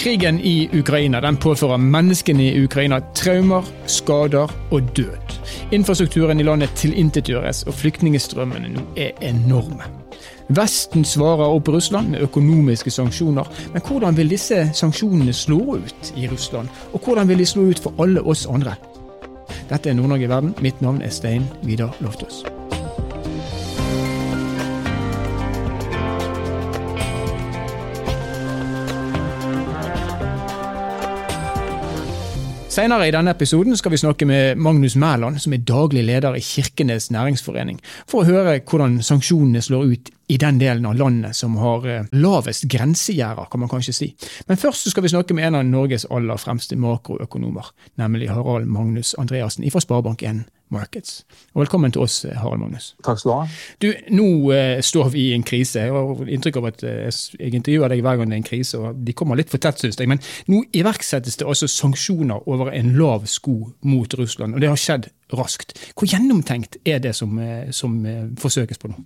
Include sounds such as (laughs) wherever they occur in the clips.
Krigen i Ukraina den påfører menneskene i Ukraina traumer, skader og død. Infrastrukturen i landet tilintetgjøres, og flyktningstrømmene nå er enorme. Vesten svarer opp Russland med økonomiske sanksjoner, men hvordan vil disse sanksjonene slå ut i Russland? Og hvordan vil de slå ut for alle oss andre? Dette er Nord-Norge i verden. Mitt navn er Stein Vidar Loftaas. Senere i denne episoden skal vi snakke med Magnus Mæland, som er daglig leder i Kirkenes næringsforening, for å høre hvordan sanksjonene slår ut i den delen av landet som har eh, lavest grensegjerder, kan man kanskje si. Men først skal vi snakke med en av Norges aller fremste makroøkonomer, nemlig Harald Magnus Andreassen fra Sparebank1 Markets. Og velkommen til oss, Harald Magnus. Takk skal du ha. Du, Nå eh, står vi i en krise. Jeg har inntrykk av at eh, jeg intervjuer deg hver gang det er en krise, og de kommer litt for tett, syns jeg. Men nå iverksettes det altså sanksjoner over en lav sko mot Russland, og det har skjedd raskt. Hvor gjennomtenkt er det som, eh, som eh, forsøkes på nå?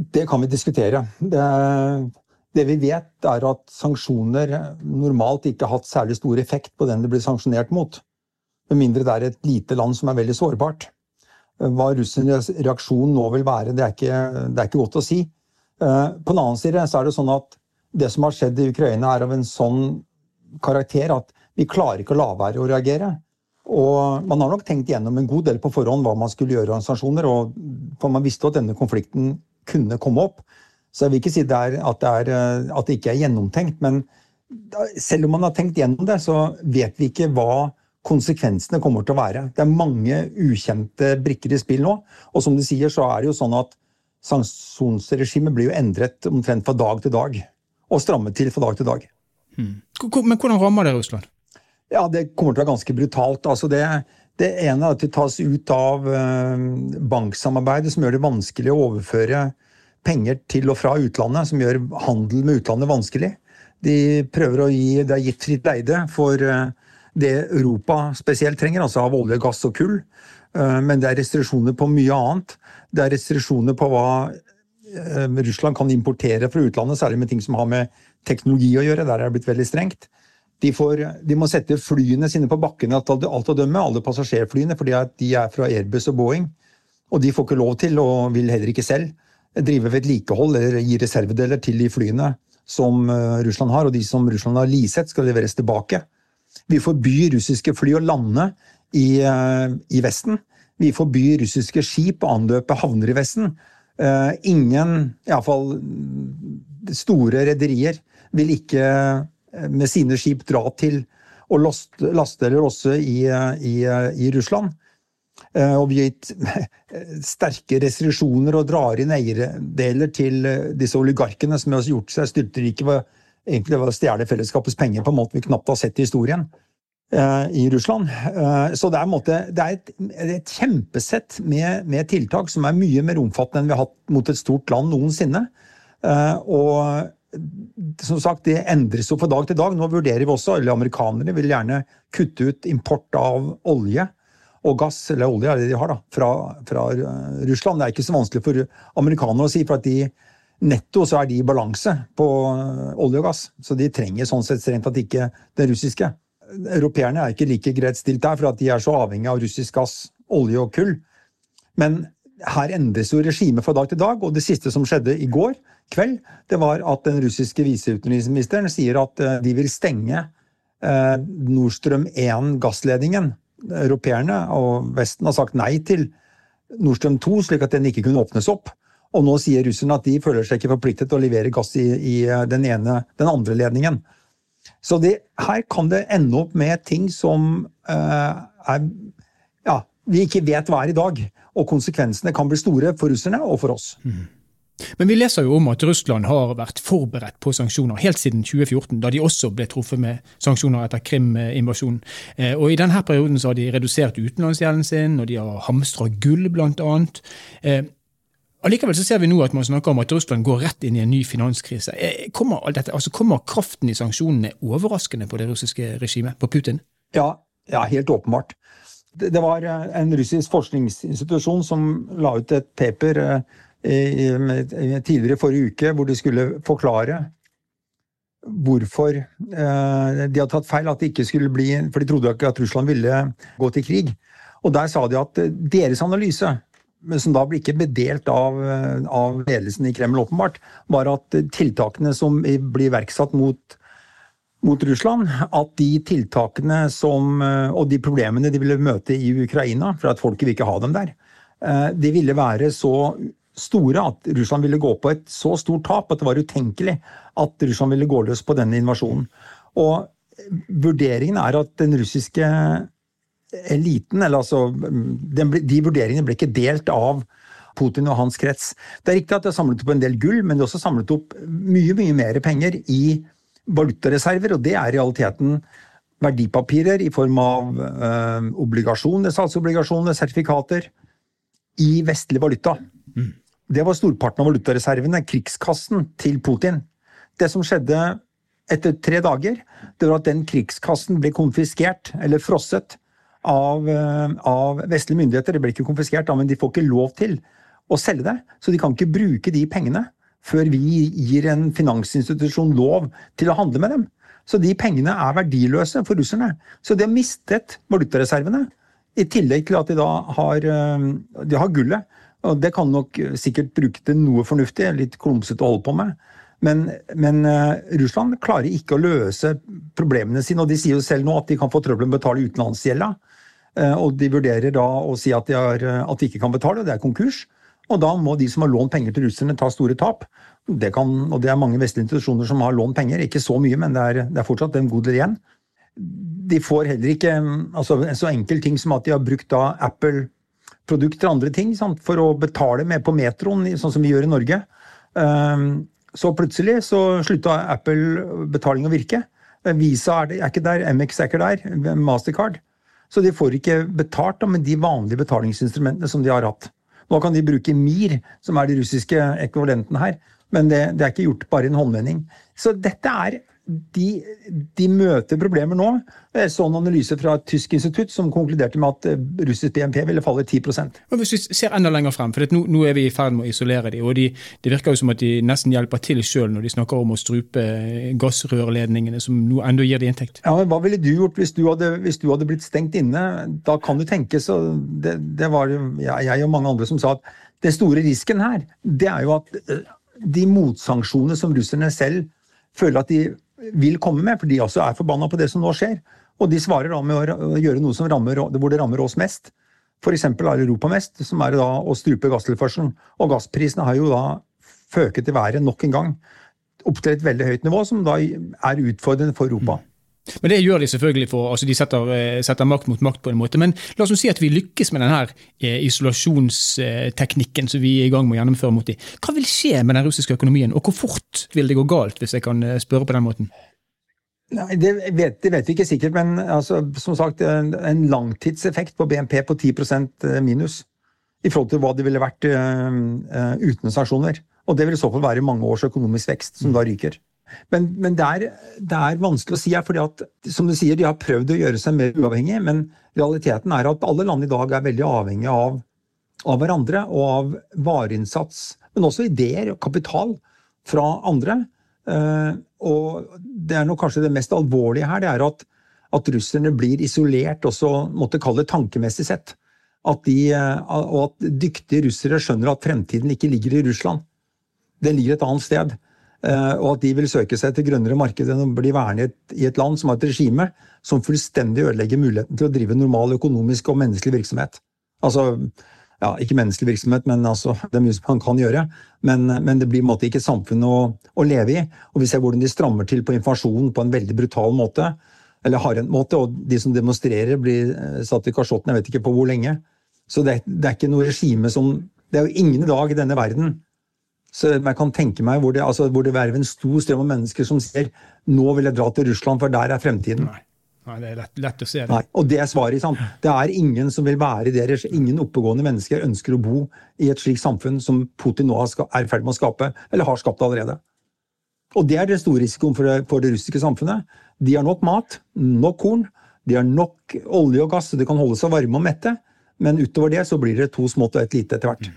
Det kan vi diskutere. Det, det, vi vet, er at sanksjoner normalt ikke har hatt særlig stor effekt på den det blir sanksjonert mot. Med mindre det er et lite land som er veldig sårbart. Hva russernes reaksjon nå vil være, det er, ikke, det er ikke godt å si. Eh, på den annen side så er det sånn at det som har skjedd i Ukraina, er av en sånn karakter at vi klarer ikke å la være å reagere. Og man har nok tenkt gjennom en god del på forhånd hva man skulle gjøre av sanksjoner, og for man visste at denne konflikten kunne komme opp. Så jeg vil ikke si det er, at, det er, eh, at, det ikke er gjennomtenkt. Men selv om man har tenkt gjennom det, så vet vi ikke hva konsekvensene kommer til å være. Det er mange ukjente brikker i spill nå. Og som du sier, så er det jo sånn at sanksjonsregimet blir jo endret omtrent fra dag til dag. Og strammet til fra dag til dag. Hmm. Men hvordan rammer det Russland? Ja, Det kommer til å være ganske brutalt. Altså det, det ene er at de tas ut av eh, banksamarbeidet, som gjør det vanskelig å overføre penger til og fra utlandet, som gjør handel med utlandet vanskelig. De prøver å gi Det er gitt fritt leide for eh, det Europa spesielt trenger, altså av olje, gass og kull. Eh, men det er restriksjoner på mye annet. Det er restriksjoner på hva Russland kan importere fra utlandet, særlig med ting som har med teknologi å gjøre. Der er det blitt veldig strengt. De, får, de, må sette flyene sine på bakken alt å dømme, alle passasjerflyene, fordi de er fra Airbus og Boeing. Og de får ikke lov til, og vil heller ikke selv, drive vedlikehold eller gi reservedeler til de flyene som eh, Russland har, og de som Russland har leaset, skal leveres tilbake. Vi forbyr russiske fly å lande i, eh, i Vesten. Vi forbyr russiske skip å anløpe havner i Vesten. Uh, ingen, iallfall store rederier, vil ikke med sine skip dra til og laste eller losse i, i, i, Russland. Eh, og vi har gitt sterke restriksjoner og drar inn eierdeler til disse oligarkene som har gjort seg styrtrike ved egentlig å stjele fellesskapets penger på en måte vi knapt har sett i historien eh, i Russland. Så det er, måte, det er et, et, kjempesett med, med, tiltak som er mye mer omfattende enn vi har hatt mot et stort land noensinne. Og som sagt, det endres jo fra dag til dag. Nå vurderer vi også, eller amerikanere vil gjerne kutte ut import av olje og gass, eller olje er det de har, da, fra, fra eh, Russland. Det er ikke så vanskelig for amerikanere å si, for at de netto så er de i balanse på eh, olje og gass. Så de trenger sånn sett strengt tatt ikke det russiske. Europeerne er ikke like greit stilt der, for at de er så avhengig av russisk gass, olje og kull. Men her endres jo regimet fra dag til dag, og det siste som skjedde i går kveld, det var at den russiske viseutenriksministeren sier at eh, de vil stenge Nord Nordstrøm 1-gassledningen. Europeerne og Vesten har sagt nei til Nordstrøm 2, slik at den ikke kunne åpnes opp. Og nå sier russerne at de føler seg ikke forpliktet til å levere gass i, i eh, den, ene, den andre ledningen. Så det, her kan det ende opp med ting som uh, er ja, vi ikke vet hva er i dag. Og konsekvensene kan bli store for russerne og for oss. Mm. Men vi leser jo om at Russland har vært forberedt på sanksjoner helt siden 2014, da de også ble truffet med sanksjoner etter Krim-invasjonen. Eh, og I denne perioden så har de redusert utenlandsgjelden sin, og de har hamstra gull, bl.a. Eh, allikevel så ser vi nå at man snakker om at Russland går rett inn i en ny finanskrise. Eh, kommer, dette, altså kommer kraften i sanksjonene overraskende på det russiske regimet, på Putin? Ja, ja helt åpenbart. Det var eh, en russisk forskningsinstitusjon som la ut et paper eh, tidligere i forrige uke hvor de skulle forklare hvorfor eh, de hadde tatt feil, at det ikke skulle bli For de trodde ikke at Russland ville gå til krig. Og der sa de at deres analyse, som da ble ikke bedelt av, av ledelsen i Kreml, åpenbart, var at tiltakene som blir iverksatt mot, mot Russland, at de tiltakene som, og de problemene de ville møte i Ukraina, for at folket vil ikke ha dem der, de ville være så store at Russland ville gå på et så stort tap at det var utenkelig at Russland ville gå løs på denne invasjonen. Og vurderingen er at den russiske eliten, eller altså De vurderingene ble ikke delt av Putin og hans krets. Det er riktig at det har samlet opp en del gull, men det har også samlet opp mye, mye mer penger i valutareserver, og det er i realiteten verdipapirer i form av eh, obligasjoner, statsobligasjoner, sertifikater, i vestlig valuta. Mm. Det var storparten av valutareservene, krigskassen til Putin. Det som skjedde etter tre dager, det var at den krigskassen ble konfiskert, eller frosset, av, eh, av vestlige myndigheter. Det ble ikke konfiskert, men de får ikke lov til å selge det. Så de kan ikke bruke de pengene før vi gir en finansinstitusjon lov til å handle med dem. Så de pengene er verdiløse for russerne. Så de har mistet valutareservene. I tillegg til at de da har, eh, de har gullet. Og det kan nok sikkert bruke til noe fornuftig, litt klumsete å holde på med. Men, men uh, Russland klarer ikke å løse problemene sine, og de sier jo selv nå at de kan få trøbbel med å betale utenlandsgjelda. Uh, og de vurderer da å si at de, har, at de, ikke kan betale, og det er konkurs. Og da må de som har lånt penger til russerne, ta store tap. Det kan, og det er mange vestlige institusjoner som har lånt penger, ikke så mye, men det er, det er fortsatt en god del igjen. De får heller ikke altså, en så enkel ting som at de har brukt da Apple produkter og andre ting sant, for å betale med på metroen, sånn som vi gjør i Norge. Um, så plutselig så slutta Apple-betaling å virke. Visa er, ikke der, MX er ikke der, Mastercard. Så de får ikke betalt med de vanlige betalingsinstrumentene som de har hatt. Nå kan de bruke MIR, som er de russiske ekvivalentene her, men det, det er ikke gjort bare i en håndvending. Så dette er de, de, møter problemer nå. Jeg så en analyse fra et tysk institutt som konkluderte med at eh, russisk BNP ville falle 10% Men Hvis vi ser enda lenger frem, for nå, nå, er vi i ferd med å isolere dem, og de, det virker jo som at de nesten hjelper til sjøl når de snakker om å strupe eh, gassrørledningene, som nå enda gir de inntekt. Ja, men Hva ville du gjort hvis du hadde, hvis du hadde blitt stengt inne? Da kan du tenke så Det, det var ja, jeg og mange andre som sa at den store risken her, det er jo at eh, de motsanksjonene som russerne selv føler at de vil komme med, for de også er forbanna på det som nå skjer. Og de svarer da med å gjøre noe rammer, hvor det rammer oss mest. F.eks. Europa mest, som er da å strupe gasstilførselen. Og gassprisene har jo da føket i været nok en gang. Opp til et veldig høyt nivå, som da er utfordrende for Europa. Men det gjør de selvfølgelig for altså De setter, eh, setter, makt mot makt på en måte. Men la oss si at vi lykkes med denne eh, isolasjonsteknikken som vi er i gang med å gjennomføre mot dem. Hva vil skje med den russiske økonomien, og hvor fort vil det gå galt, hvis jeg kan eh, spørre på den måten? Nei, det vet, det vet, vi ikke sikkert, men altså, som sagt, en, en langtidseffekt på BNP på 10% minus i forhold til hva det ville vært uh, uh, uten sanksjoner. Og det vil i så fall være mange års økonomisk vekst som da ryker. Men, men det, er, det, er, vanskelig å si, her, fordi at som du sier, de har prøvd å gjøre seg mer uavhengig, men realiteten er at alle land i dag er veldig avhengige av, av hverandre og av vareinnsats, men også ideer og kapital fra andre. Uh, og det er nok kanskje det mest alvorlige her, det er at, at russerne blir isolert, også måtte kalle det tankemessig sett. At de, uh, og at dyktige russere skjønner at fremtiden ikke ligger i Russland. Den ligger et annet sted. Eh, og at de vil søke seg til grønnere markeder enn å bli værende i et land som har et regime som fullstendig ødelegger muligheten til å drive normal økonomisk og menneskelig virksomhet. Altså, ja, ikke menneskelig virksomhet, men altså, (laughs) det er mye som man kan gjøre. Men, men det blir måte, ikke et samfunn å, å, leve i. Og vi ser hvordan de strammer til på informasjonen på en veldig brutal måte. Eller hardhendt måte. Og de som demonstrerer, blir eh, satt i kasjotten jeg vet ikke på hvor lenge. Så det, det er ikke noe regime som Det er jo ingen i dag i denne verden så jeg kan tenke meg hvor det, altså, hvor det være en stor strøm av mennesker som sier nå vil jeg dra til Russland, for der er fremtiden. Nei. Nei, det er lett, lett, å se det. Nei, og det er svaret. Sant? Det er ingen som vil være deres. Ingen oppegående mennesker ønsker å bo i et slikt samfunn som Putin nå er i ferd med å skape, eller har skapt allerede. Og det er den store risikoen for det, for det russiske samfunnet. De har nok mat, nok korn, de har nok olje og gass, så de kan holde seg varme og mette. Men utover det så blir det to smått og et lite etter hvert.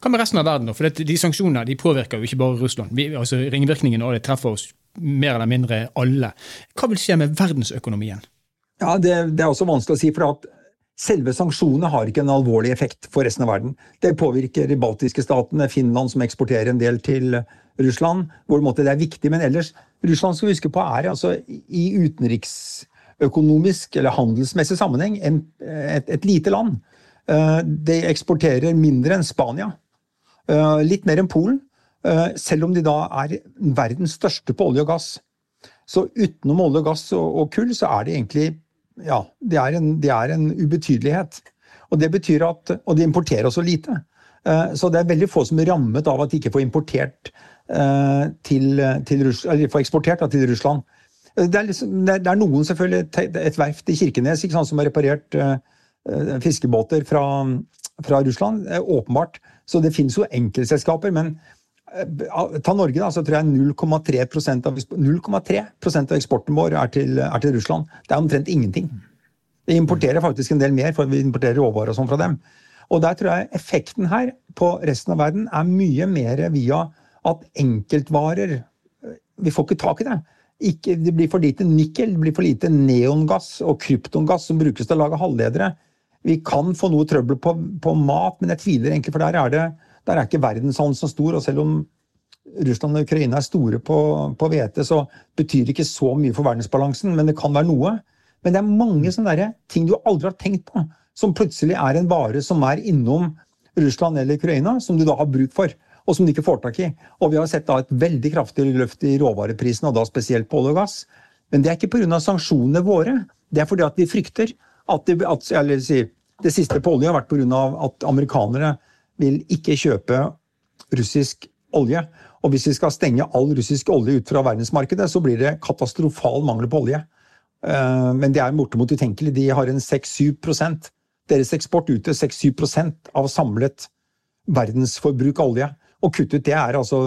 Hva med resten av verden? da? For De sanksjonene de påvirker jo ikke bare Russland. Vi, altså Ringvirkningene av det treffer oss mer eller mindre alle. Hva vil skje med verdensøkonomien? Ja, Det, det er også vanskelig å si. for at Selve sanksjonene har ikke en alvorlig effekt for resten av verden. Det påvirker de baltiske statene, Finland som eksporterer en del til Russland, hvor det er viktig. Men ellers, Russland skal vi huske på er altså i utenriksøkonomisk eller handelsmessig sammenheng en, et, et, lite land. Eh, de eksporterer mindre enn Spania. Eh, litt mer enn Polen. Eh, selv om de da er verdens største på olje og gass. Så utenom olje, gass og, og kull, så er de egentlig ja, det er, en, de er en ubetydelighet. Og det betyr at, og de importerer også lite. Så det er veldig få som er rammet av at de ikke får importert til, til, Russland, eller får eksportert til Russland. Det er, liksom, det er, noen, selvfølgelig, et verft i Kirkenes sant, som har reparert fiskebåter fra, fra Russland. Åpenbart. Så det finnes jo enkeltselskaper. men Ta Norge, da, så tror jeg 0,3% av, av eksporten vår er til, er til, Russland. Det er omtrent ingenting. Vi importerer faktisk en del mer, for vi importerer råvarer og sånn fra dem. Og der tror jeg effekten her på resten av verden er mye mer via at enkeltvarer Vi får ikke tak i det. Ikke, det blir for lite nikkel, det blir for lite neongass og kryptongass som brukes til å lage halvledere. Vi kan få noe trøbbel på, på mat, men jeg tviler egentlig, for der er det der er ikke verdenshandelen så stor. Og selv om Russland og Ukraina er store på hvete, så betyr det ikke så mye for verdensbalansen, men det kan være noe. Men det er mange sånne ting du aldri har tenkt på, som plutselig er en vare som er innom Russland eller Ukraina, som du da har bruk for, og som du ikke får tak i. Og vi har sett da et veldig kraftig løft i råvareprisene, og da spesielt på olje og gass. Men det er ikke pga. sanksjonene våre. Det er fordi at vi frykter at, det, at eller, det siste på olje har vært pga. at amerikanere vil ikke kjøpe russisk olje. Og hvis vi skal stenge all russisk olje ut fra verdensmarkedet, så blir det katastrofal mangel på olje. Eh, men det er bortimot utenkelig. De har en 6-7 Deres eksport utgjør 6-7% av samlet verdensforbruk av olje. Og kuttet det er altså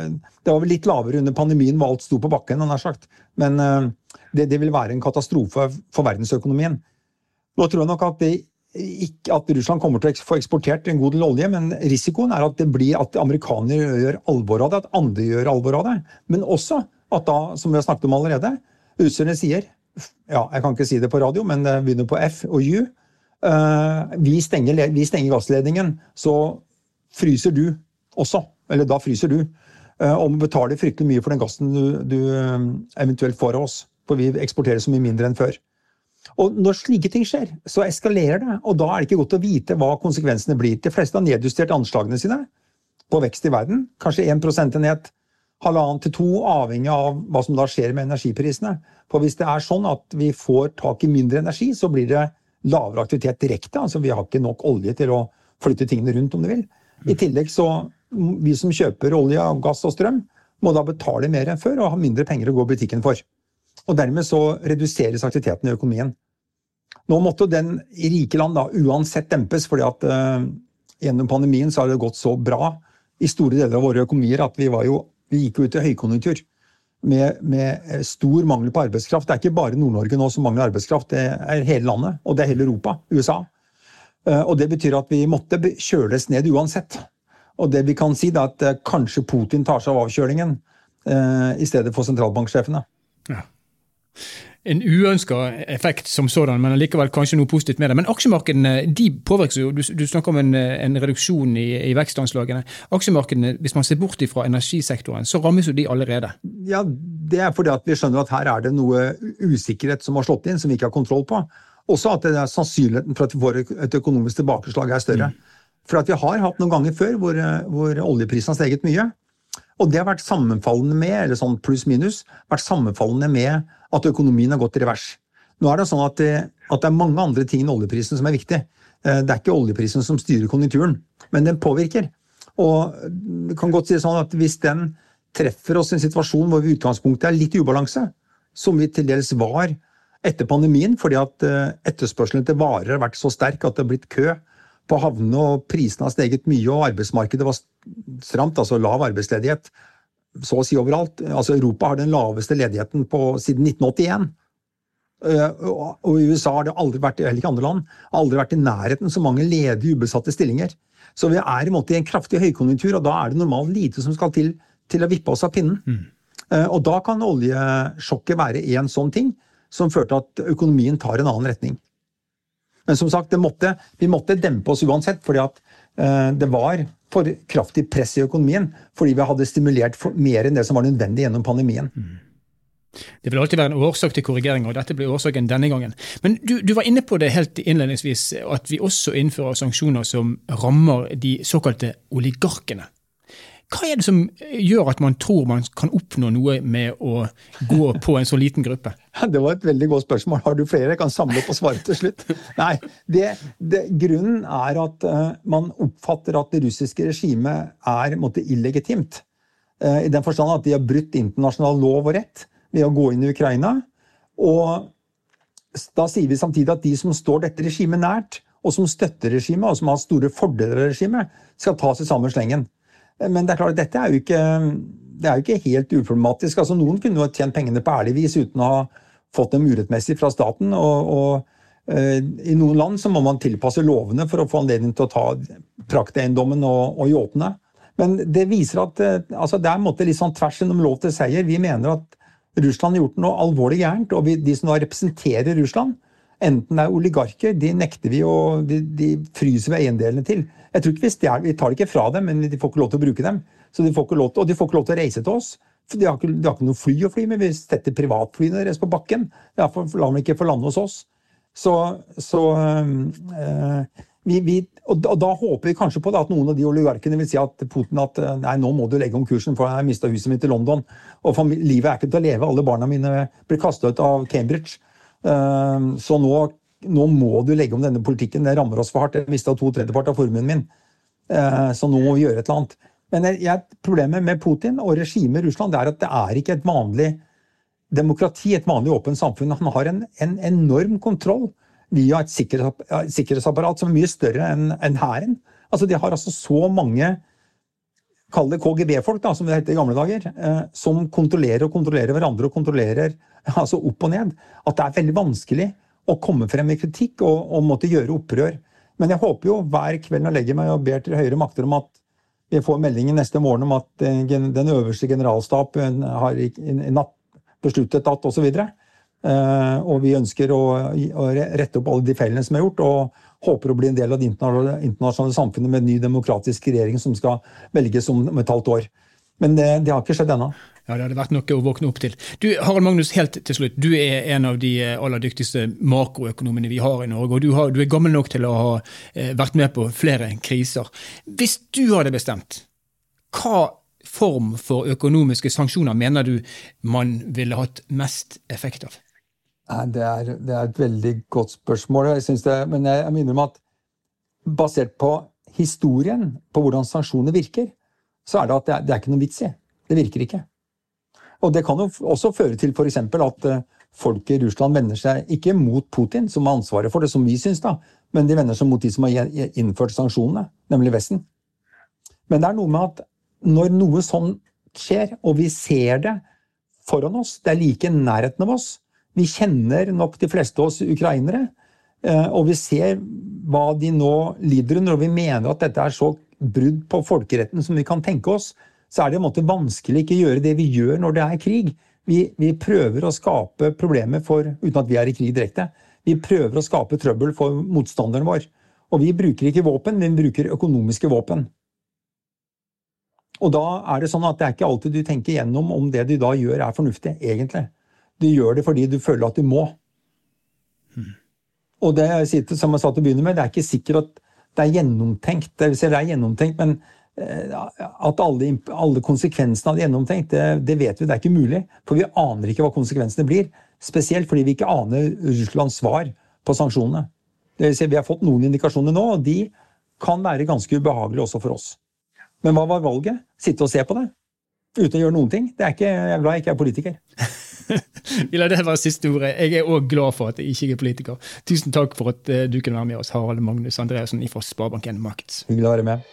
eh, Det var vel litt lavere under pandemien hvor alt sto på bakken, har sagt. Men eh, det, det vil være en katastrofe for verdensøkonomien. Nå tror jeg nok at det ikke at Russland kommer til å få eksportert en god del olje, men risikoen er at det blir at amerikanere gjør alvor av det, at andre gjør alvor av det. Men også at da, som vi har snakket om allerede, russerne sier ja, jeg kan ikke si det på radio, men det begynner på F og U. Uh, vi, stenger, vi, stenger, gassledningen, så fryser du også. Eller da fryser du. Uh, og betaler fryktelig mye for den gassen du, du uh, eventuelt får av oss. For vi eksporterer så mye mindre enn før. Og når slike ting skjer, så eskalerer det, og da er det ikke godt å vite hva konsekvensene blir. De fleste har nedjustert anslagene sine på vekst i verden. Kanskje 1 prosentenhet, halvannen til to, avhengig av hva som da skjer med energiprisene. For hvis det er sånn at vi får tak i mindre energi, så blir det lavere aktivitet direkte. Altså vi har ikke nok olje til å flytte tingene rundt, om du vil. I tillegg så vi som kjøper olje, gass og strøm, må da betale mer enn før og ha mindre penger å gå i butikken for. Og dermed så reduseres aktiviteten i økonomien. Nå måtte den i rike land da uansett dempes, fordi at uh, gjennom pandemien så har det gått så bra i store deler av våre økonomier at vi, jo, vi gikk jo ut i høykonjunktur. Med, med, stor mangel på arbeidskraft. Det er ikke bare Nord-Norge nå som mangler arbeidskraft, det er hele landet. Og det er hele Europa. USA. Uh, og det betyr at vi måtte kjøles ned uansett. Og det vi kan si, er at uh, kanskje Putin tar seg av avkjølingen i stedet for sentralbanksjefene. Ja en uønska effekt som sådan, men likevel kanskje noe positivt med det. Men aksjemarkedene de påvirkes jo. Du, du snakker om en, en reduksjon i, i, vekstanslagene. Aksjemarkedene, hvis man ser bort fra energisektoren, så rammes jo de allerede. Ja, Det er fordi at vi skjønner at her er det noe usikkerhet som har slått inn, som vi ikke har kontroll på. Også at det er sannsynligheten for at vi får et økonomisk tilbakeslag er større. Mm. For at vi har hatt noen ganger før hvor, hvor oljeprisen har steget mye. Og det har vært sammenfallende med, eller sånn pluss-minus, vært sammenfallende med at økonomien har gått i revers. Nå er det sånn at det, at det er mange andre ting enn oljeprisen som er viktig. Eh, det er ikke oljeprisen som styrer konjunkturen, men den påvirker. Og det kan godt si sånn at hvis den treffer oss i en situasjon hvor vi i utgangspunktet er litt i ubalanse, som vi til dels var etter pandemien, fordi at eh, etterspørselen etter varer har vært så sterk at det har blitt kø på havnene, og prisene har steget mye, og arbeidsmarkedet var stramt, altså lav arbeidsledighet så å si overalt. Altså Europa har den laveste ledigheten på, siden 1981. Eh, og i USA har det aldri vært eller ikke andre land, aldri vært i nærheten så mange ledige, ubesatte stillinger. Så vi er i, måte, i en kraftig høykonjunktur, og da er det normalt lite som skal til til å vippe oss av pinnen. Mm. Og da kan oljesjokket være en sånn ting som førte til at økonomien tar en annen retning. Men som sagt, måtte, vi måtte dempe oss uansett, fordi at det var for kraftig press i økonomien fordi vi hadde stimulert mer enn det som var nødvendig gjennom pandemien. Det vil alltid være en årsak til korrigering, og dette blir årsaken denne gangen. Men du, du, var inne på det helt innledningsvis, at vi også innfører sanksjoner som rammer de såkalte oligarkene. Hva er det som gjør at man tror man kan oppnå noe med å gå på en så liten gruppe? (laughs) Det var et veldig godt spørsmål. Har du flere? Jeg kan samle opp og svare til slutt. Nei, det, det, Grunnen er at uh, man oppfatter at det russiske regimet er måtte, illegitimt. Uh, I den forstand at de har brutt internasjonal lov og rett ved å gå inn i Ukraina. Og da sier vi samtidig at de som står dette regimet nært, og som støtter regimet, og som har store fordeler av regimet, skal tas i samme slengen. Men det er klart, dette er jo ikke, er jo ikke helt uproblematisk. Altså, noen kunne jo tjent pengene på ærlig vis uten å ha fått dem urettmessig fra staten. og, og uh, I noen land så må man tilpasse lovene for å få anledning til å ta prakteiendommen og, og yachtene. Men det viser at uh, altså, det er en måte litt sånn tvers gjennom lov til seier. Vi mener at Russland har gjort noe alvorlig gærent, og vi, de som da representerer Russland, enten det er oligarker, de nekter vi å De, de fryser vi eiendelene til. Jeg tror ikke Vi stjel, vi tar det ikke fra dem, men de får ikke lov til å bruke dem. Så de får ikke lov til, og de får ikke lov til å reise til oss. For de har ikke, de har ikke noe fly å fly med. Vi setter privatflyene deres på bakken. Ja, for, la dem ikke få lande hos oss. Så, så øh, vi, vi, og, da, og, da håper vi kanskje på det, at noen av de oligarkene vil si at Putin at nei, nå må du legge om kursen, for jeg har mista huset mitt i London. Og livet er ikke til å leve. Alle barna mine blir kasta ut av Cambridge. Uh, så nå nå må du legge om denne politikken, det rammer oss for hardt. Jeg mista to tredjepart av formuen min. Eh, så nå må vi gjøre et eller annet. Men jeg, problemet med Putin og regimet i Russland er at det er ikke et vanlig demokrati, et vanlig åpent samfunn. Han har en, en enorm kontroll via et sikkerhetsapparat som er mye større enn hæren. Altså, de har altså så mange Kall det KGB-folk, som det het i gamle dager. Eh, som kontrollerer og kontrollerer hverandre og kontrollerer (laughs) altså opp og ned. At det er veldig vanskelig å komme frem med kritikk og, og, måtte gjøre opprør. Men jeg håper jo hver kveld når jeg legger meg og ber til høyere makter om at vi får meldingen neste morgen om at eh, den øverste generalstab har i natt besluttet at osv. Uh, og vi ønsker å, rette opp alle de feilene som er gjort, og håper å bli en del av det internasjonale samfunnet med en ny demokratisk regjering som skal velges om et halvt år. Men det, det har ikke skjedd ennå. Ja, det hadde vært noe å våkne opp til. Du, Harald Magnus, helt til slutt. Du er en av de eh, aller dyktigste makroøkonomene vi har i Norge. Og du, har, du er gammel nok til å ha eh, vært med på flere kriser. Hvis du hadde bestemt, hva form for økonomiske sanksjoner mener du man ville hatt mest effekt av? Det er, det er et veldig godt spørsmål. Jeg det, men jeg, jeg minner om at basert på historien på hvordan sanksjoner virker, så er det at det er, det er ikke noe vits i. Det virker ikke. Og det kan jo også føre til f.eks. at eh, folk i Russland vender seg ikke mot Putin, som har ansvaret for det, som vi syns, da, men de vender seg mot de som har innført sanksjonene, nemlig Vesten. Men det er noe med at når noe sånn skjer, og vi ser det foran oss, det er like i nærheten av oss Vi kjenner nok de fleste av oss ukrainere, eh, og vi ser hva de nå lider under, og vi mener at dette er så brudd på folkeretten som vi kan tenke oss, så er det en måte vanskelig ikke å gjøre det vi gjør når det er krig. Vi, vi, prøver å skape problemer for, uten at vi er i krig direkte, vi prøver å skape trøbbel for motstanderen vår. Og vi bruker ikke våpen, men vi bruker økonomiske våpen. Og da er det sånn at det er ikke alltid du tenker gjennom om det du da gjør er fornuftig, egentlig. Du gjør det fordi du føler at du må. Mm. Og det som jeg sa til å begynne med, det er ikke sikkert at det er gjennomtenkt. Det er gjennomtenkt, men Eh, at alle, alle, konsekvensene av det gjennomtenkt, det, det, vet vi, det er ikke mulig. For vi aner ikke hva konsekvensene blir. Spesielt fordi vi ikke aner Russlands svar på sanksjonene. Det vil si, vi har fått noen indikasjoner nå, og de kan være ganske ubehagelige også for oss. Men hva var valget? Sitte og se på det? Uten å gjøre noen ting? Det er ikke, jeg er glad jeg ikke er politiker. (laughs) (laughs) vi lar det være siste ordet. Jeg er òg glad for at jeg ikke er politiker. Tusen takk for at eh, du kunne være med oss, Harald Magnus Andreassen fra Sparebank1 Markets. Hyggelig å være med.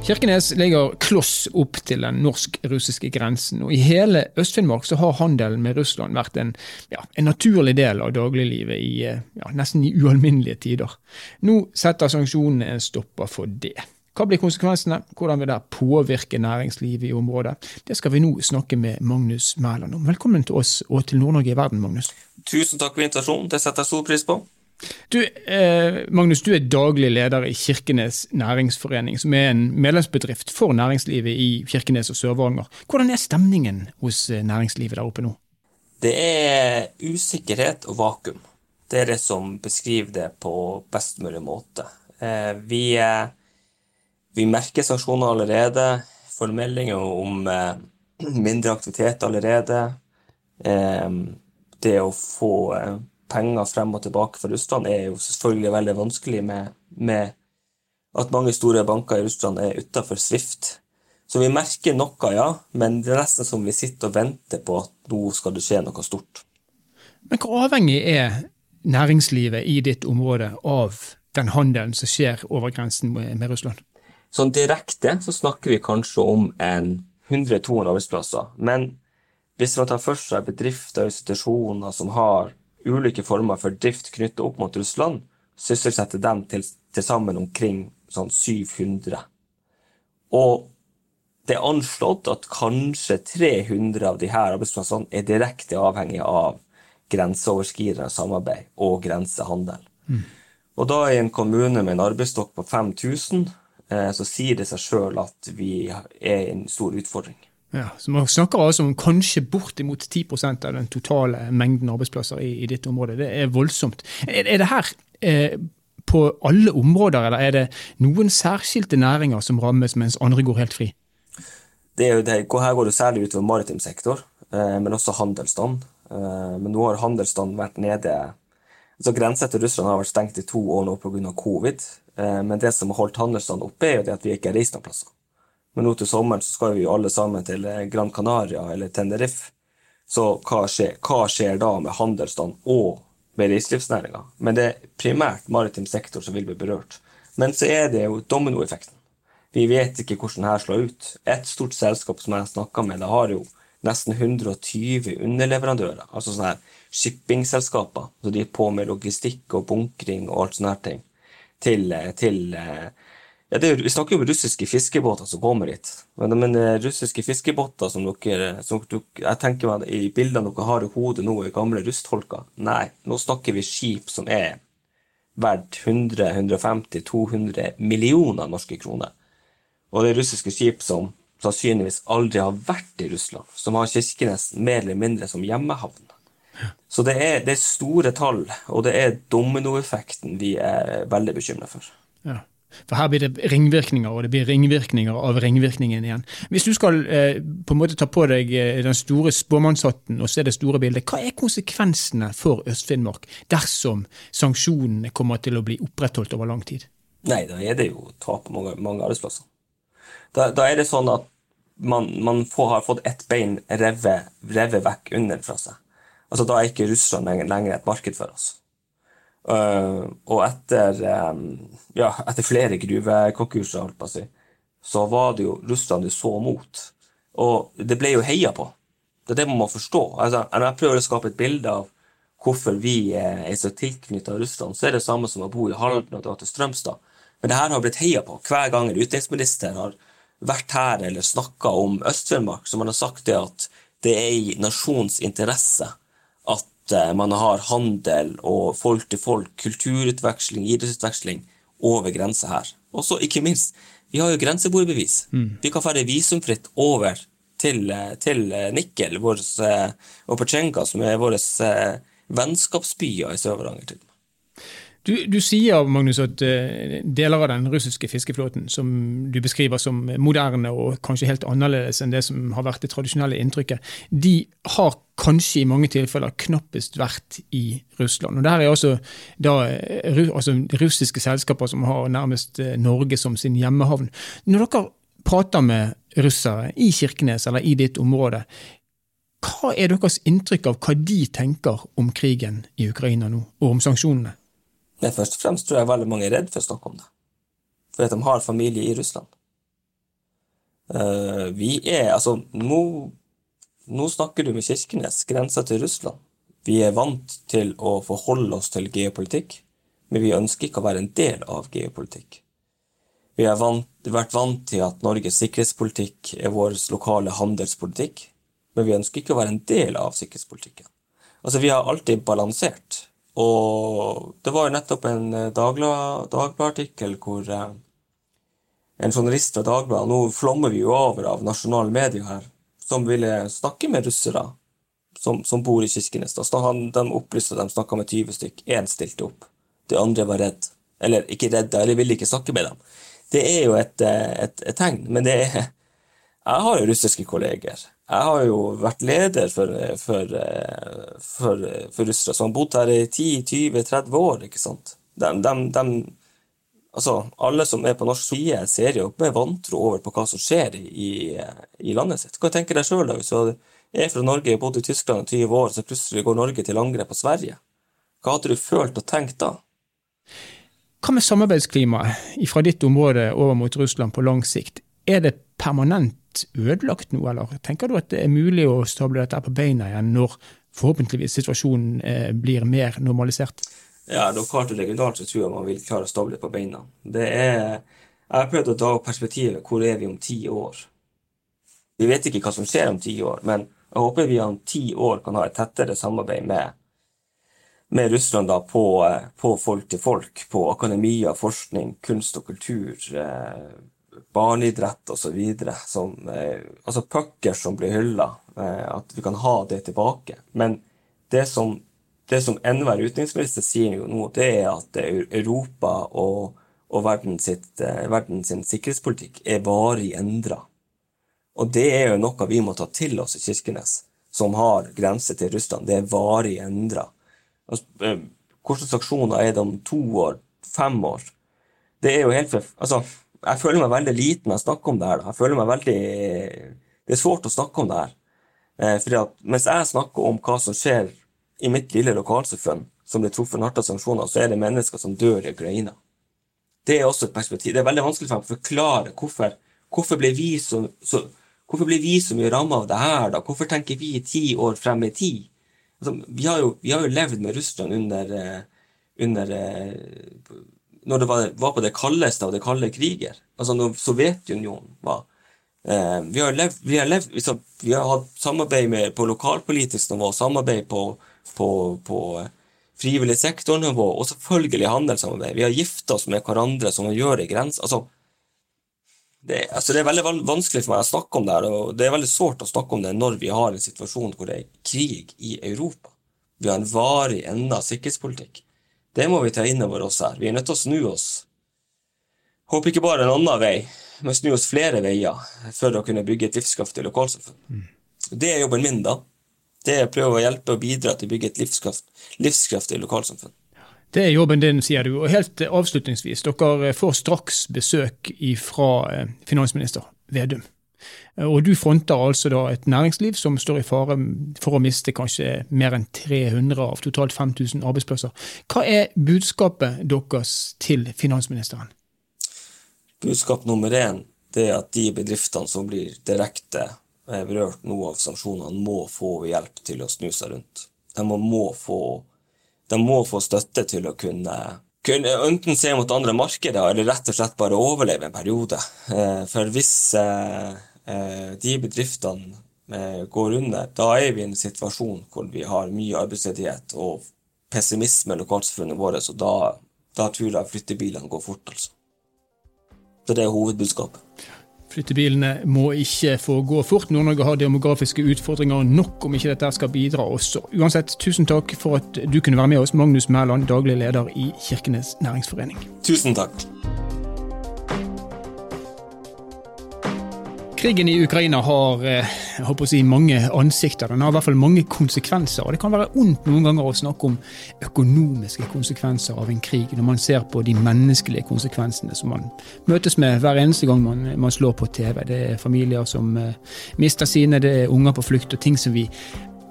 Kirkenes ligger kloss opp til den norsk-russiske grensen, og i hele Øst-Finnmark så har handelen med Russland vært en, ja, en naturlig del av dagliglivet i ja, nesten i ualminnelige tider. Nå setter sanksjonene en stopper for det. Hva blir konsekvensene, hvordan vil det påvirke næringslivet i området? Det skal vi nå snakke med Magnus Mæland om. Velkommen til oss og til Nord-Norge i verden, Magnus. Tusen takk for invitasjonen, det setter jeg stor pris på. Du, eh, Magnus, du er daglig leder i Kirkenes næringsforening, som er en medlemsbedrift for næringslivet i Kirkenes og Sør-Varanger. Hvordan er stemningen hos eh, næringslivet der oppe nå? Det er usikkerhet og vakuum. Det er det som beskriver det på best mulig måte. Eh, vi, eh, vi merker sanksjoner allerede, får meldinger om eh, (clears throat) mindre aktivitet allerede. Eh, det å få penger frem og tilbake fra Russland er jo selvfølgelig veldig vanskelig med, med at mange store banker i Russland er utafor Swift. Så vi merker noe, ja, men det er nesten som vi sitter og venter på at nå skal det skje noe stort. Men hvor avhengig er næringslivet i ditt område av den handelen som skjer over grensen med Russland? Sånn direkte så snakker vi kanskje om en 100-200 arbeidsplasser. Men hvis man tar for seg bedrifter og institusjoner som har ulike former for drift knyttet opp mot Russland, sysselsetter dem til, til sammen omkring sånn 700. Og det er anslått at kanskje 300 av disse arbeidsplassene er direkte avhengige av grenseoverskridende samarbeid og grensehandel. Mm. Og da i en kommune med en arbeidsstokk på 5000, eh, så sier det seg sjøl at vi er en stor utfordring. Ja, så Man snakker altså om kanskje bortimot 10% av den totale mengden arbeidsplasser i, i ditt område. Det er voldsomt. Er, er det her eh, på alle områder, eller er det noen særskilte næringer som rammes, mens andre går helt fri? Det det, her går det særlig utover maritim sektor, eh, men også handelsstand. Eh, men nå har handelsstand vært nede altså Grensa til Russland har vært stengt i to år nå pga. covid. Eh, men det som har holdt handelsstand oppe, er jo det at vi ikke har reist noen plasser. Men nå til sommeren så skal vi jo alle sammen til eh, Gran Canaria eller Tenerife. Så hva skjer, hva skjer da med handelsstand og med reiselivsnæringa? Men det er primært maritim sektor som vil bli berørt. Men så er det jo dominoeffekten. Vi vet ikke hvordan det slår ut. Et stort selskap som jeg snakka med, det har jo nesten 120 underleverandører. Altså sånne her shippingselskaper. Så de er på med logistikk og bunkring og alt sånne her ting. Til, eh, til eh, ja, er, vi snakker jo om russiske fiskebåter som kommer hit. Men, men eh, russiske fiskebåter som dere, som dere Jeg tenker meg i bildene dere har i hodet nå, i gamle rustholker. Nei, nå snakker vi skip som er verdt 100-150-200 millioner norske kroner. Og det er russiske skip som sannsynligvis aldri har vært i Russland, som har Kirkenes mer eller mindre som hjemmehavn. Så det er, det er store tall, og det er dominoeffekten vi er veldig bekymra for. Ja. For her blir det ringvirkninger, og det blir ringvirkninger av ringvirkningen igjen. Hvis du skal eh, på en måte ta på deg eh, den store spåmannshatten og se det store bildet, hva er konsekvensene for Øst-Finnmark dersom sanksjonene kommer til å bli opprettholdt over lang tid? Nei, da er det jo tap av mange, mange arbeidsplasser. Da, da, er det sånn at man, man får, har fått ett bein revet, revet vekk under fra seg. Altså, Da er ikke Russland lenger et marked for oss. Uh, og etter, um, ja, etter flere gruvekonkurser, holdt si, så var det jo Russland du så mot. Og det ble jo heia på. Det er det man må forstå. Altså, når jeg prøver å skape et bilde av hvorfor vi er så tilknytta Russland, så er det samme som å bo i Halden og dra til Strømstad. Men det her har blitt heia på. Hver gang en utenriksminister har vært her eller snakka om Øst-Finnmark, så man har sagt det at det er i nasjons interesse at Eh, man har handel og folk til folk, kulturutveksling, idrettsutveksling over grensa her. Og så ikke minst, vi har jo grenseboerbevis. Mm. Vi kan ferde visumfritt over til, eh, til Nikel Nikkel vår, og Petsjenka, som er våre vennskapsbyer i Sør-Varanger. Du, du, sier Magnus, at uh, deler av den russiske fiskeflåten, som du beskriver som moderne og kanskje helt annerledes enn det som har vært det tradisjonelle inntrykket, de har kanskje i mange tilfeller knappest vært i Russland. Og Der er også da, eh, altså, russiske selskaper som har nærmest uh, Norge som sin hjemmehavn. Når dere prater med russere i Kirkenes eller i ditt område, hva er deres inntrykk av hva de tenker om krigen i Ukraina nå, og om sanksjonene? Men først og fremst tror jeg veldig mange er redd for å snakke om det. For de har familie i Russland. Uh, vi er Altså, nå, nå snakker du med Kirkenes, grensa til Russland. Vi er vant til å forholde oss til geopolitikk, men vi ønsker ikke å være en del av geopolitikk. Vi har vært vant til at Norges sikkerhetspolitikk er vår lokale handelspolitikk, men vi ønsker ikke å være en del av sikkerhetspolitikken. Altså, Vi har alltid balansert. Og det var jo nettopp en eh, Dagbladet-artikkel hvor eh, en journalist fra Dagbladet Nå flommer vi jo over av nasjonale medier her, som ville snakke med russere som, som bor i Kirkenes. Han, de opplyste at de snakka med 20 stykk. Én stilte opp. De andre var redd. Eller ikke redde, eller ville ikke snakke med dem. Det er jo et, eh, et, et tegn. Men det er (laughs) Jeg har jo russiske kolleger. Jeg har jo vært leder for, for, for, for russere som har bodd her i 10-20-30 år. ikke sant? De, de, de, altså, alle som er på norsk side, ser jo med vantro over på hva som skjer i, i landet sitt. Hva tenker deg sjøl, hvis du er fra Norge, og bodd i Tyskland i 20 år, så plutselig går Norge til angrep på Sverige? Hva hadde du følt og tenkt da? Hva med samarbeidsklimaet fra ditt område over mot Russland på lang sikt? Er det permanent ødelagt nå, eller tenker du at det er mulig å stable dette på beina igjen når forhåpentligvis situasjonen eh, blir mer normalisert? Ja, lokalt og regionalt så tror jeg man vil klare å stable det på beina. Det er, jeg har prøvd å dra opp perspektivet. Hvor er vi om ti år? Vi vet ikke hva som skjer om ti år, men jeg håper vi om ti år kan ha et tettere samarbeid med, med Russland da, på, eh, på folk til folk, på akademia, forskning, kunst og kultur. Eh, barneidrett osv. Eh, altså pucker som blir hylla. Eh, at vi kan ha det tilbake. Men det som, det som enhver utenriksminister sier jo nå, det er at Europa og, og verdens, sitt, eh, verdens sikkerhetspolitikk er varig endra. Og det er jo noe vi må ta til oss i Kirkenes, som har grense til Russland. Det er varig endra. Altså, eh, hvilke sanksjoner er det om to år, fem år? Det er jo helt altså, jeg føler meg veldig liten når jeg snakker om det her. Da. Jeg føler meg veldig Det er svårt å snakke om det her. Eh, fordi at mens jeg snakker om hva som skjer i mitt lille lokalsamfunn, som blir truffet hardt av sanksjoner, så er det mennesker som dør i Ukraina. Det er også et perspektiv. Det er veldig vanskelig for meg å forklare hvorfor, hvorfor blir vi så, så blir vi så mye ramma av det her, da? Hvorfor tenker vi ti år frem i tid? Altså, vi, har jo, vi, har jo, levd med Russland under, eh, under eh, når det var, var, på det kaldeste av det kalde kriger, altså når Sovjetunionen var eh, vi, har levd, vi, har levd, vi, har hatt samarbeid med, på lokalpolitisk nivå, samarbeid på, på, på eh, frivillig sektornivå, og selvfølgelig handelssamarbeid. Vi har gifta oss med hverandre som man gjør i grenser. Altså, det, altså det, er veldig vanskelig for meg å snakke om det her, og det er veldig sårt å snakke om det når vi har en situasjon hvor det er krig i Europa. Vi har en varig enda sikkerhetspolitikk. Det må vi ta inn over oss her. Vi er nødt til å snu oss. Håper ikke bare en annen vei, men snu oss flere veier for å kunne bygge et livskraftig lokalsamfunn. Mm. Det er jobben min, da. Det er å prøve å hjelpe og bidra til å bygge et livskraft, livskraftig lokalsamfunn. Det er jobben din, sier du. Og helt avslutningsvis, dere får straks besøk fra eh, finansminister Vedum. Og du fronter altså da et næringsliv som står i fare for å miste kanskje mer enn 300 av totalt 5000 arbeidsplasser. Hva er budskapet deres til finansministeren? Budskap nummer én er at de bedriftene som blir direkte eh, berørt nå av sanksjonene, må få hjelp til å snu seg rundt. De må få, de må få støtte til å kunne kunne enten se mot andre markeder eller rett og slett bare overleve en periode. Eh, for hvis Eh, de bedriftene eh, går under, da er vi i en situasjon hvor vi har mye arbeidsledighet og pessimisme i lokalsamfunnet vårt, og da, da tror jeg flyttebilene går fort, altså. Så det er hovedbudskapet. Flyttebilene må ikke få gå fort. Nord-Norge har demografiske utfordringer nok om ikke dette skal bidra også. Uansett, tusen takk for at du kunne være med oss, Magnus Mæland, daglig leder i Kirkenes næringsforening. Tusen takk. Krigen i Ukraina har eh, jeg håper å si, mange ansikter. Den har i hvert fall mange konsekvenser. og Det kan være ondt noen ganger å snakke om økonomiske konsekvenser av en krig, når man ser på de menneskelige konsekvensene som man møtes med hver eneste gang man, man slår på TV. Det er familier som uh, mister sine, det er unger på flukt, og ting som vi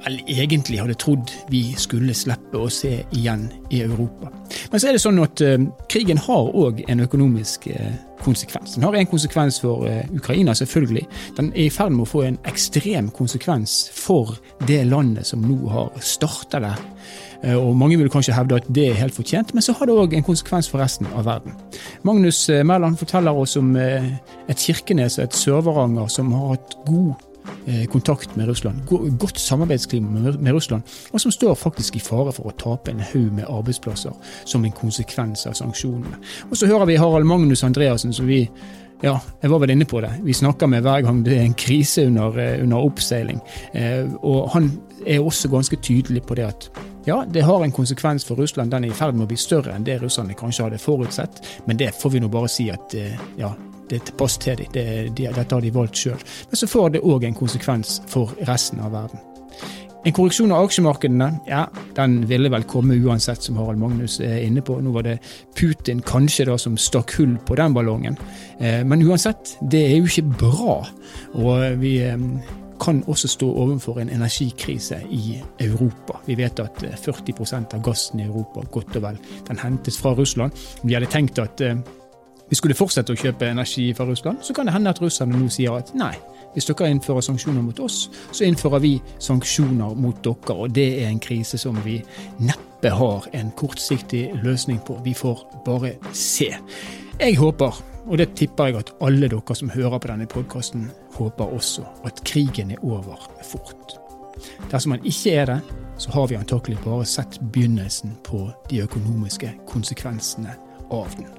vel egentlig hadde trodd vi skulle slippe å se igjen i Europa. Men så er det sånn at uh, krigen har òg en økonomisk uh, konsekvens. Den har en konsekvens for uh, Ukraina, selvfølgelig. Den er i ferd med å få en ekstrem konsekvens for det landet som nå har starta det. Uh, og Mange vil kanskje hevde at det er helt fortjent, men så har det òg en konsekvens for resten av verden. Magnus uh, Mæland forteller oss om et Kirkenes og et Sør-Varanger som har hatt god kontakt med Russland, godt samarbeidsklima med Russland, og som står faktisk i fare for å tape en haug med arbeidsplasser som en konsekvens av sanksjonene. Og så hører vi Harald Magnus Andreassen, som vi ja, jeg var vel inne på det. Vi snakker med hver gang det er en krise under, under oppseiling. og han er også ganske tydelig på det at ja, det har en konsekvens for Russland. Den er i ferd med å bli større enn det russerne kanskje hadde forutsett. Men det får vi nå bare si at ja, det passer til dem. Det, de, dette har de valgt sjøl. Men så får det òg en konsekvens for resten av verden. En korreksjon av aksjemarkedene ja, den ville vel komme uansett, som Harald Magnus er inne på. Nå var det Putin kanskje da som stakk hull på den ballongen. Eh, men uansett, det er jo ikke bra. Og vi eh, kan også stå overfor en energikrise i Europa. Vi vet at 40 eh, av gassen i Europa godt og vel, den hentes fra Russland. Vi hadde tenkt at vi skulle fortsette å kjøpe energi fra Russland, så kan det hende at russerne nå sier at nei, hvis dere innfører sanksjoner mot oss, så innfører vi sanksjoner mot dere. Og det er en krise som vi neppe har en kortsiktig løsning på. Vi får bare se. Jeg håper, og det tipper jeg at alle dere som hører på denne podkasten, håper også, at krigen er over fort. Dersom han ikke er det, så har vi antakelig bare sett begynnelsen på de økonomiske konsekvensene av den.